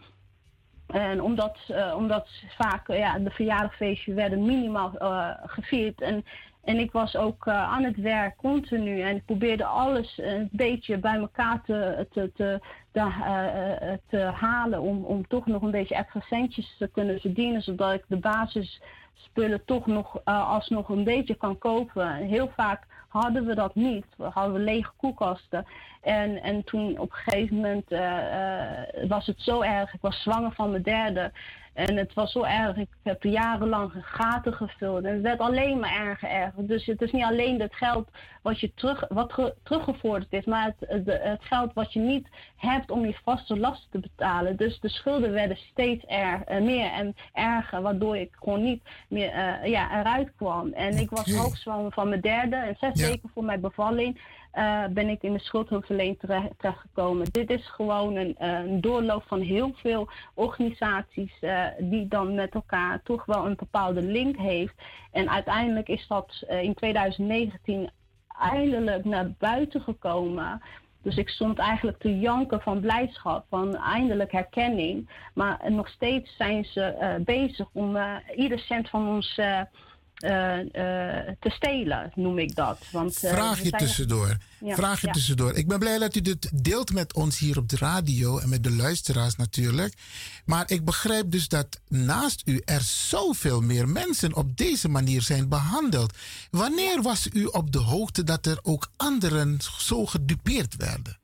En omdat, uh, omdat vaak uh, ja, de verjaardagfeestjes werden minimaal uh, gevierd. En, en ik was ook aan het werk continu. En ik probeerde alles een beetje bij elkaar te, te, te, te, halen. Om, om toch nog een beetje extra centjes te kunnen verdienen. Zodat ik de basisspullen toch nog alsnog een beetje kan kopen. Heel vaak hadden we dat niet. We hadden lege koelkasten. En, en toen op een gegeven moment uh, uh, was het zo erg. Ik was zwanger van mijn derde. En het was zo erg. Ik heb jarenlang gaten gevuld. En het werd alleen maar erger erger. Dus het is niet alleen het geld wat, je terug, wat ge, teruggevorderd is. Maar het, het geld wat je niet hebt om je vaste lasten te betalen. Dus de schulden werden steeds er, uh, meer en erger. Waardoor ik gewoon niet meer uh, ja, eruit kwam. En ik was hoogzwanger van mijn derde. En zes ja. weken voor mijn bevalling uh, ben ik in de schuldhulpverlening terechtgekomen. Dit is gewoon een, een, doorloop van heel veel organisaties uh, die dan met elkaar toch wel een bepaalde link heeft. En uiteindelijk is dat in 2019 eindelijk naar buiten gekomen. Dus ik stond eigenlijk te janken van blijdschap, van eindelijk herkenning. Maar nog steeds zijn ze bezig om ieder cent van ons uh, uh, te stelen, noem ik dat. Want, uh, Vraag je tussendoor. Ja, Vraag je ja. tussendoor. Ik ben blij dat u dit deelt met ons hier op de radio en met de luisteraars natuurlijk. Maar ik begrijp dus dat naast u er zoveel meer mensen op deze manier zijn behandeld. Wanneer was u op de hoogte dat er ook anderen zo gedupeerd werden?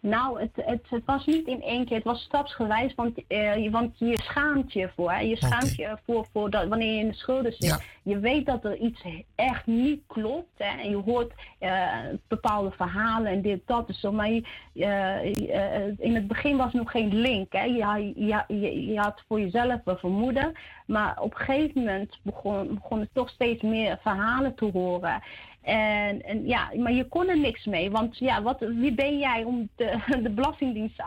Nou, het, het, het, was niet in één keer, het was stapsgewijs, want, uh, want je schaamt je voor. Hè? Je schaamt okay. je voor, voor dat, wanneer je in de schulden zit. Ja. Je weet dat er iets echt niet klopt. Hè? En je hoort uh, bepaalde verhalen en dit, dat. Dus zo. Maar je, uh, in het begin was nog geen link. Hè? Je, je, je, je had voor jezelf een vermoeden. Maar op een gegeven moment begon, begon toch steeds meer verhalen te horen. En, en, ja, maar je kon er niks mee. Want ja, wat, wie ben jij om de, <laughs> de Belastingdienst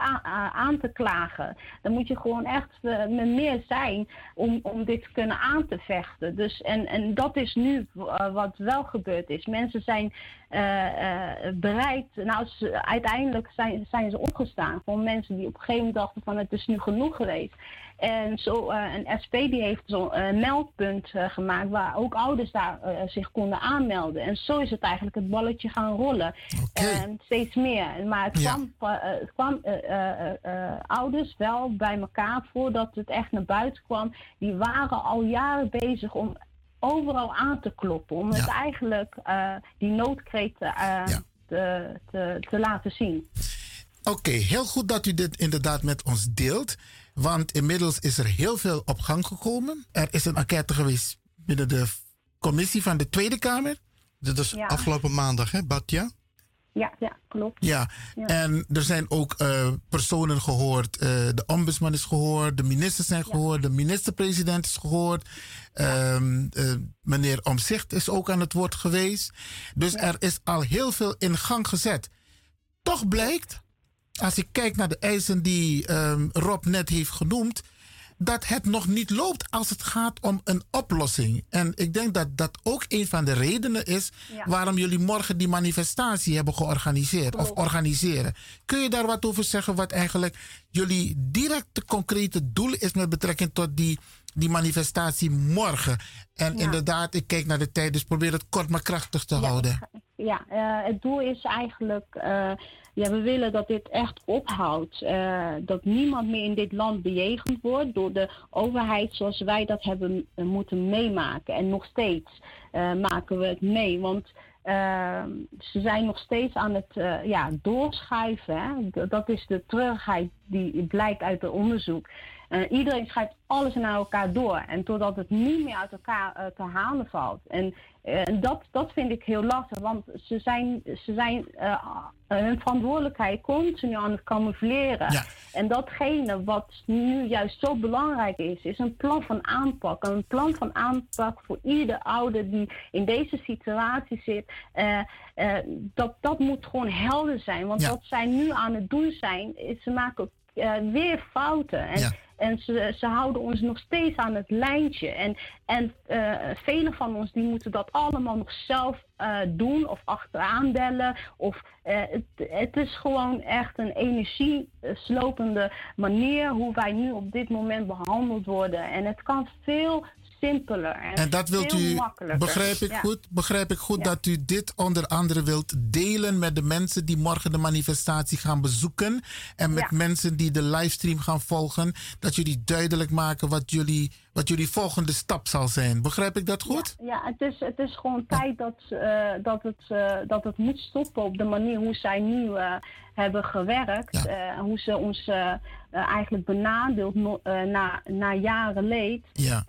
aan, te klagen? Dan moet je gewoon echt uh, meer zijn om, om dit te kunnen aan te vechten. Dus, en, en dat is nu uh, wat wel gebeurd is. Mensen zijn uh, bereid. Nou, uiteindelijk zijn, zijn ze opgestaan. Gewoon mensen die op een gegeven moment dachten van het is nu genoeg geweest. En zo, uh, een SP die heeft zo'n uh, meldpunt uh, gemaakt waar ook ouders daar zich konden aanmelden. En zo is het eigenlijk het balletje gaan rollen. Okay. En steeds meer. Maar het kwam, het kwam ouders wel bij elkaar voordat het echt naar buiten kwam. Die waren al jaren bezig om overal aan te kloppen. Om ja. het eigenlijk die noodkreet ja. te, te, te laten zien. Oké, okay, heel goed dat u dit inderdaad met ons deelt. Want inmiddels is er heel veel op gang gekomen. Er is een enquête geweest binnen de commissie van de Tweede Kamer. Dat is ja. afgelopen maandag, hè, Batja? Ja, ja, klopt. Ja, ja. en er zijn ook uh, personen gehoord. Uh, de ombudsman is gehoord, de ministers zijn gehoord, ja. de minister-president is gehoord. Um, uh, meneer Omzicht is ook aan het woord geweest. Dus er is al heel veel in gang gezet. Toch blijkt als ik kijk naar de eisen die um, Rob net heeft genoemd, dat het nog niet loopt als het gaat om een oplossing. En ik denk dat dat ook een van de redenen is Ja. waarom jullie morgen die manifestatie hebben georganiseerd of organiseren. Kun je daar wat over zeggen, wat eigenlijk jullie directe concrete doel is met betrekking tot die, die manifestatie morgen? En Ja. inderdaad, ik kijk naar de tijd, dus probeer het kort maar krachtig te houden. Ja, eh, het doel is eigenlijk, eh, ja, we willen dat dit echt ophoudt. Eh, dat niemand meer in dit land bejegend wordt door de overheid zoals wij dat hebben moeten meemaken. En nog steeds maken we het mee. Want ze zijn nog steeds aan het ja, doorschuiven. Dat is de treurigheid die blijkt uit het onderzoek. Eh, iedereen schuift alles naar elkaar door. En totdat het niet meer uit elkaar eh, te halen valt. En eh, dat, dat vind ik heel lastig. Want ze zijn, ze zijn hun verantwoordelijkheid continu aan het camoufleren. En datgene wat nu juist zo belangrijk is, is een plan van aanpak. Een plan van aanpak voor ieder ouder die in deze situatie zit. Dat, dat moet gewoon helder zijn. Want Ja. wat zij nu aan het doen zijn, is ze maken eh, weer fouten. En, en ze, ze houden ons nog steeds aan het lijntje. En, en eh velen van ons die moeten dat allemaal nog zelf eh, doen of achteraan bellen. Of, het, het is gewoon echt een energieslopende manier hoe wij nu op dit moment behandeld worden. En het kan veel simpeler en, En dat wilt u, begrijp ik Ja. goed, begrijp ik goed Ja. dat u dit onder andere wilt delen met de mensen die morgen de manifestatie gaan bezoeken. En met Ja. mensen die de livestream gaan volgen. Dat jullie duidelijk maken wat jullie, wat jullie volgende stap zal zijn. Begrijp ik dat goed? Ja, het is, het is gewoon tijd dat, eh, dat, het, eh, dat het moet stoppen op de manier hoe zij nu eh, hebben gewerkt. Eh, hoe ze ons eigenlijk benadeeld na, na jaren leed. Ja.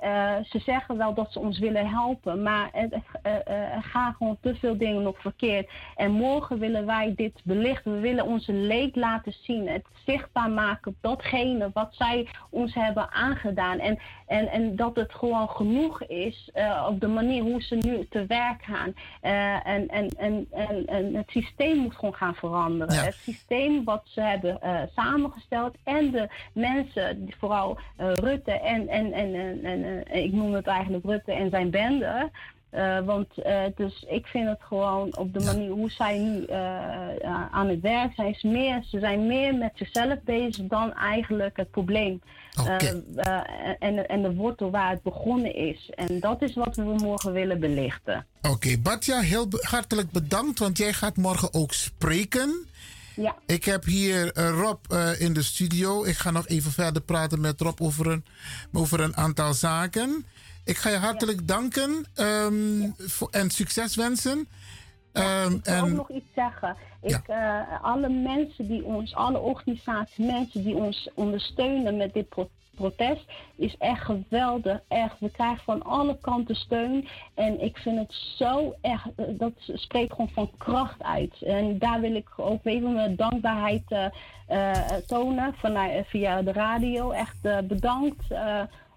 Ze zeggen wel dat ze ons willen helpen, maar er gaan gewoon te veel dingen nog verkeerd. En morgen willen wij dit belichten. We willen onze leed laten zien. Het zichtbaar maken op datgene wat zij ons hebben aangedaan. En, en, en dat het gewoon genoeg is eh, op de manier hoe ze nu te werk gaan. Eh, en, en, en, en, en het systeem moet gewoon gaan veranderen. Ja. Het systeem wat ze hebben eh, samengesteld en de mensen, vooral eh, Rutte en, en, en, en, en, eh, ik noem het eigenlijk Rutte en zijn bende. Eh, want eh, dus ik vind het gewoon op de manier hoe zij nu eh, aan het werk zijn, is meer, ze zijn meer met zichzelf bezig dan eigenlijk het probleem. En, en de wortel waar het begonnen is. En dat is wat we morgen willen belichten. Oké, Batja, heel hartelijk bedankt, want jij gaat morgen ook spreken. Ja. Ik heb hier Rob in de studio. Ik ga nog even verder praten met Rob over een, over een aantal zaken. Ik ga je hartelijk danken ehm, voor, en succes wensen. Ehm, Ik wil en, ook nog iets zeggen. Ik, eh, alle mensen die ons, alle organisaties, mensen die ons ondersteunen met dit pro- protest, is echt geweldig. Echt, we krijgen van alle kanten steun. En ik vind het zo echt, eh, dat spreekt gewoon van kracht uit. En daar wil ik ook even mijn dankbaarheid eh, tonen vanuit, via de radio. Echt bedankt.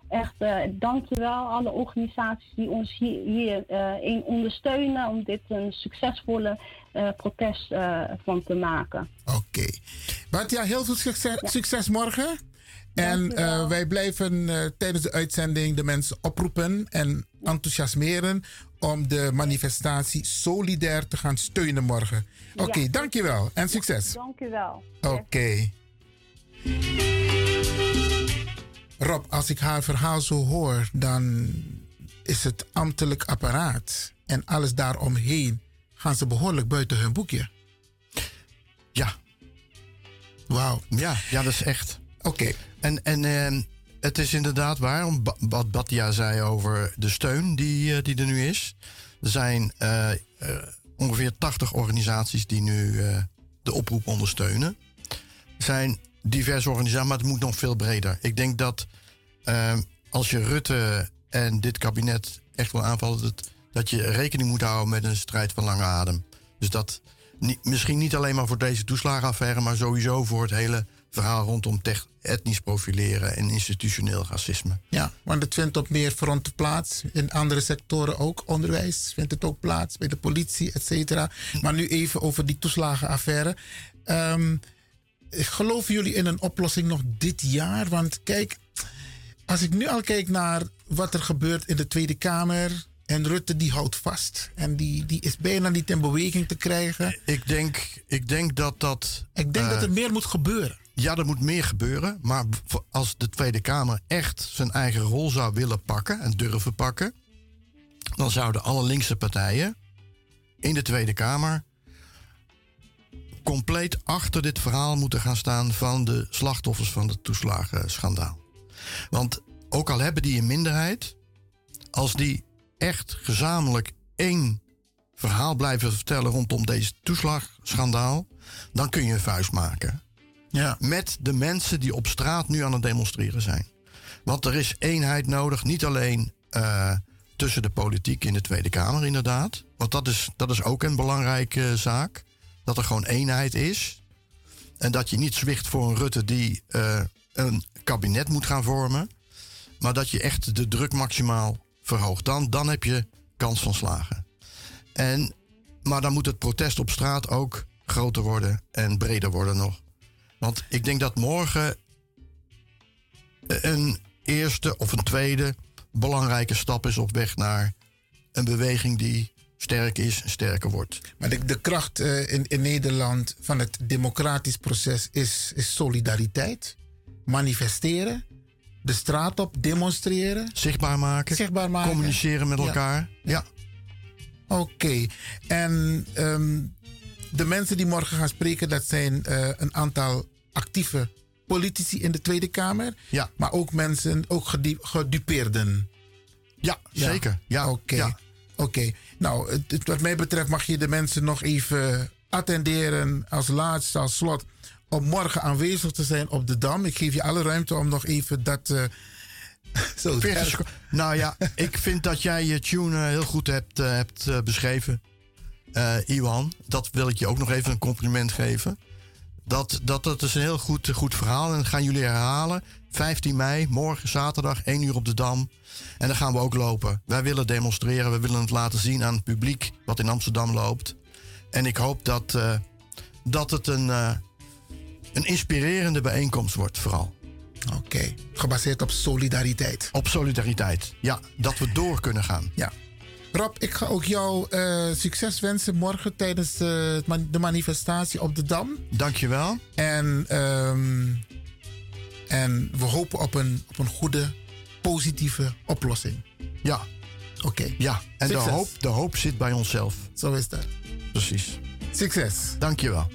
Echt, eh dankjewel alle organisaties die ons hier, hier eh, in ondersteunen om dit een succesvolle eh, protest van te maken. Oké. Batja, heel veel succes, succes morgen. En wij blijven tijdens de uitzending de mensen oproepen en enthousiasmeren om de manifestatie solidair te gaan steunen morgen. Oké, Ja. dankjewel en succes. Dankjewel. Oké. Rob, als ik haar verhaal zo hoor, dan is het ambtelijk apparaat en alles daaromheen gaan ze behoorlijk buiten hun boekje. Ja. Wauw. Ja, ja, dat is echt. Oké. En, en ehm, het is inderdaad waar, wat Batja zei over de steun die, eh, die er nu is. Er zijn eh, eh, ongeveer 80 organisaties die nu de oproep ondersteunen. Er zijn diverse organisaties, maar het moet nog veel breder. Ik denk dat ehm, als je Rutte en dit kabinet echt wil aanvallen, dat, dat je rekening moet houden met een strijd van lange adem. Dus dat niet, misschien niet alleen maar voor deze toeslagenaffaire, maar sowieso voor het hele verhaal rondom tech- etnisch profileren en institutioneel racisme. Ja, want het vindt op meer fronten plaats. In andere sectoren ook. Onderwijs vindt het ook plaats. Bij de politie, et cetera. Maar nu even over die toeslagenaffaire. Ehm, geloven jullie in een oplossing nog dit jaar? Want kijk, als ik nu al kijk naar wat er gebeurt in de Tweede Kamer. En Rutte die houdt vast. En die, die is bijna niet in beweging te krijgen. Ik denk, ik denk dat dat. Ik denk dat er meer moet gebeuren. Ja, er moet meer gebeuren. Maar als de Tweede Kamer echt zijn eigen rol zou willen pakken en durven pakken. dan zouden alle linkse partijen in de Tweede Kamer compleet achter dit verhaal moeten gaan staan van de slachtoffers van het toeslagenschandaal. Want ook al hebben die een minderheid, als die echt gezamenlijk één verhaal blijven vertellen rondom deze toeslagschandaal, dan kun je een vuist maken. Ja. Met de mensen die op straat nu aan het demonstreren zijn. Want er is eenheid nodig, niet alleen uh, tussen de politiek in de Tweede Kamer, inderdaad. Want dat is, dat is ook een belangrijke zaak. Dat er gewoon eenheid is. En dat je niet zwicht voor een Rutte die uh, een kabinet moet gaan vormen. Maar dat je echt de druk maximaal verhoogt. Dan, dan heb je kans van slagen. En, maar dan moet het protest op straat ook groter worden en breder worden nog. Want ik denk dat morgen een eerste of een tweede belangrijke stap is op weg naar een beweging die sterk is en sterker wordt. Maar de, de kracht uh, in, in Nederland van het democratisch proces is, is solidariteit, manifesteren, de straat op demonstreren. Zichtbaar maken. Zichtbaar maken. Communiceren met elkaar. Ja. ja. Oké. Okay. En um, de mensen die morgen gaan spreken, dat zijn uh, een aantal actieve politici in de Tweede Kamer. Ja. Maar ook mensen, ook gedupeerden. Ja, zeker. Ja. Oké. Ja. Oké. Nou, het, wat mij betreft mag je de mensen nog even attenderen als laatste, als slot, om morgen aanwezig te zijn op de Dam. Ik geef je alle ruimte om nog even dat. Uh, <laughs> zo nou ja, <laughs> ik vind dat jij je tune heel goed hebt, uh, hebt uh, beschreven. Iwan, dat wil ik je ook nog even een compliment geven. Dat, dat, dat is een heel goed, goed verhaal. En dat gaan jullie herhalen. 15 mei, morgen zaterdag, 1 uur op de Dam. En dan gaan we ook lopen. Wij willen demonstreren. We willen het laten zien aan het publiek wat in Amsterdam loopt. En ik hoop dat, uh, dat het een, uh, een inspirerende bijeenkomst wordt, vooral. Oké, okay. gebaseerd op solidariteit. Op solidariteit, ja. Dat we door kunnen gaan. Ja. Rob, ik ga ook jou uh, succes wensen morgen tijdens uh, de manifestatie op de Dam. Dankjewel. En, um, en we hopen op een, op een goede, positieve oplossing. Ja. Oké. Okay. Ja, en de hoop, de hoop zit bij onszelf. Zo is dat. Precies. Succes. Dankjewel.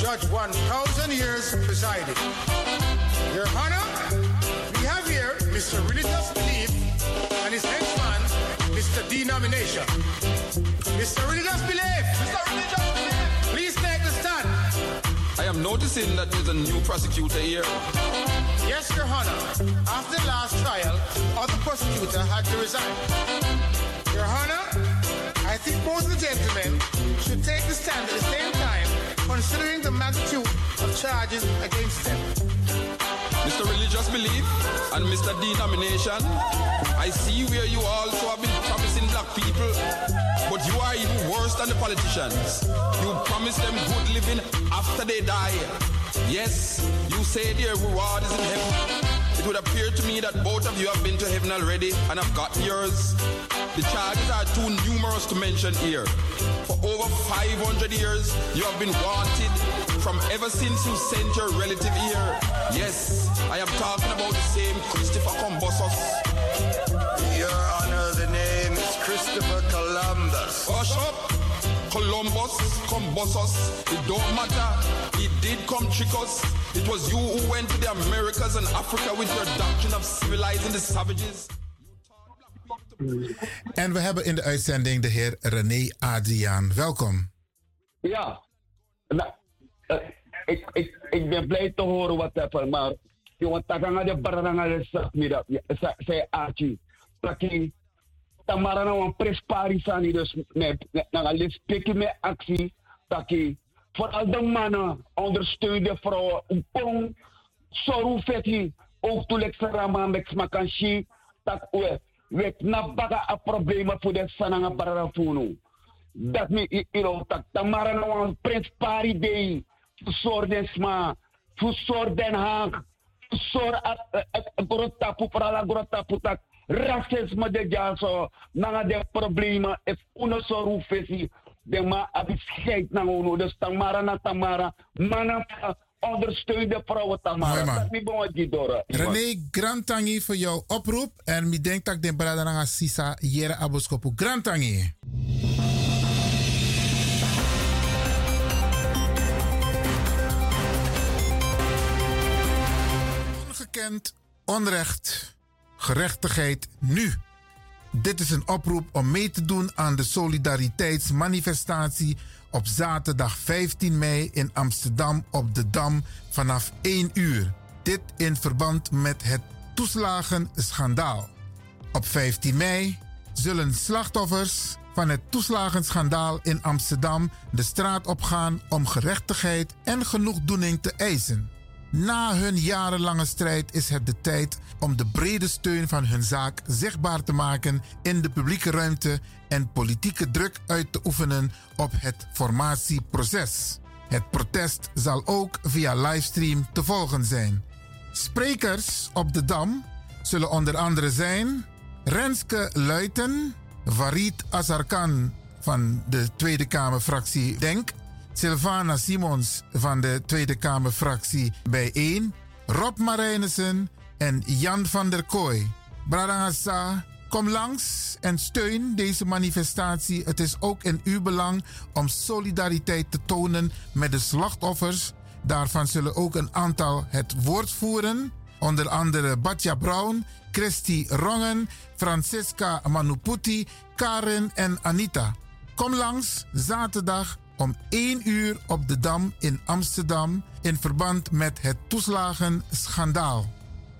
judge One thousand years presiding. Your Honor, we have here Mr. Religious Belief and his henchman, Mr. Denomination. Belief! Mr. Religious Belief! I am noticing that there's a new prosecutor here. Yes, Your Honor. After the last trial, other prosecutor had to resign. Your Honor, I think both the gentlemen should take the stand at the same time, considering the magnitude of charges against them. Mr. Religious Belief and Mr. Denomination, I see where you also have been black people, but you are even worse than the politicians. You promise them good living after they die. Yes, you say their reward is in heaven. It would appear to me that both of you have been to heaven already and have got yours. The charges are too numerous to mention here. For over 500 years, you have been wanted from ever since you sent your relative here. Yes, I am talking about the same Christopher Combosos. Christopher Columbus. Hush up! Columbus, Combosos, it don't matter. He did come trick us. It was you who went to the Americas and Africa with your doctrine of civilizing the savages. En we hebben in de uitzending de heer René Adriaan. Welkom. Ja, nou, uh, ik, ik, ik ben blij te horen wat hebben, maar Yo takanga de baranga de sak mida sa sa achi. Taki tamara na wan prespari sani dus me na les peki me actie taki vooral de mannen ondersteun de vrouwen upong soru feti ook tulek sarama mek makanshi tak we we na baga a problema voor de sananga barara funu. Dat me you know tak tamara na wan prespari dei. Sor sma, Fusor Den Haag, sor grota puprala grota putak racisme de jaso nanga de problema if uno so rufesi de ma abisheid na uno dus tamara na tamara. Mana ondersteun de vrouwen tamara. Dat niet bon die dora René Grantangi voor jouw oproep. En ik denk dat de brada na sisa jere aboskopu. Grantangi. Ongekend onrecht, gerechtigheid nu. Dit is een oproep om mee te doen aan de solidariteitsmanifestatie op zaterdag 15 mei in Amsterdam op de Dam vanaf 1 uur. Dit in verband met het toeslagenschandaal. Op 15 mei zullen slachtoffers van het toeslagenschandaal in Amsterdam de straat opgaan om gerechtigheid en genoegdoening te eisen. Na hun jarenlange strijd is het de tijd om de brede steun van hun zaak zichtbaar te maken in de publieke ruimte en politieke druk uit te oefenen op het formatieproces. Het protest zal ook via livestream te volgen zijn. Sprekers op de Dam zullen onder andere zijn Renske Luiten, Farid Azarkan van de Tweede Kamerfractie Denk, Sylvana Simons van de Tweede Kamerfractie bijeen, Rob Marijnissen en Jan van der Kooi. Bradangasa, kom langs en steun deze manifestatie. Het is ook in uw belang om solidariteit te tonen met de slachtoffers. Daarvan zullen ook een aantal het woord voeren. Onder andere Batja Brown, Christy Rongen, Francisca Manuputi, Karen en Anita. Kom langs zaterdag om 1 uur op de Dam in Amsterdam in verband met het toeslagenschandaal.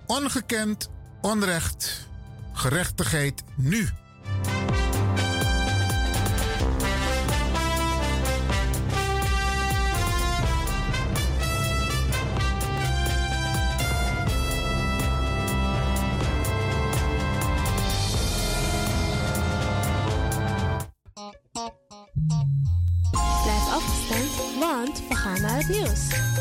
Ongekend, onrecht, gerechtigheid nu. Blijf afgestemd, want we gaan naar het nieuws.